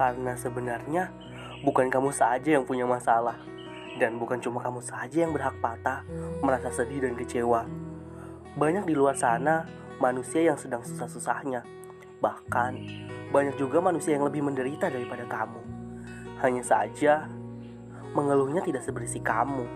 Karena sebenarnya bukan kamu saja yang punya masalah dan bukan cuma kamu saja yang berhak patah, merasa sedih dan kecewa. Banyak di luar sana manusia yang sedang susah-susahnya. Bahkan banyak juga manusia yang lebih menderita daripada kamu. Hanya saja mengeluhnya tidak seberisi kamu.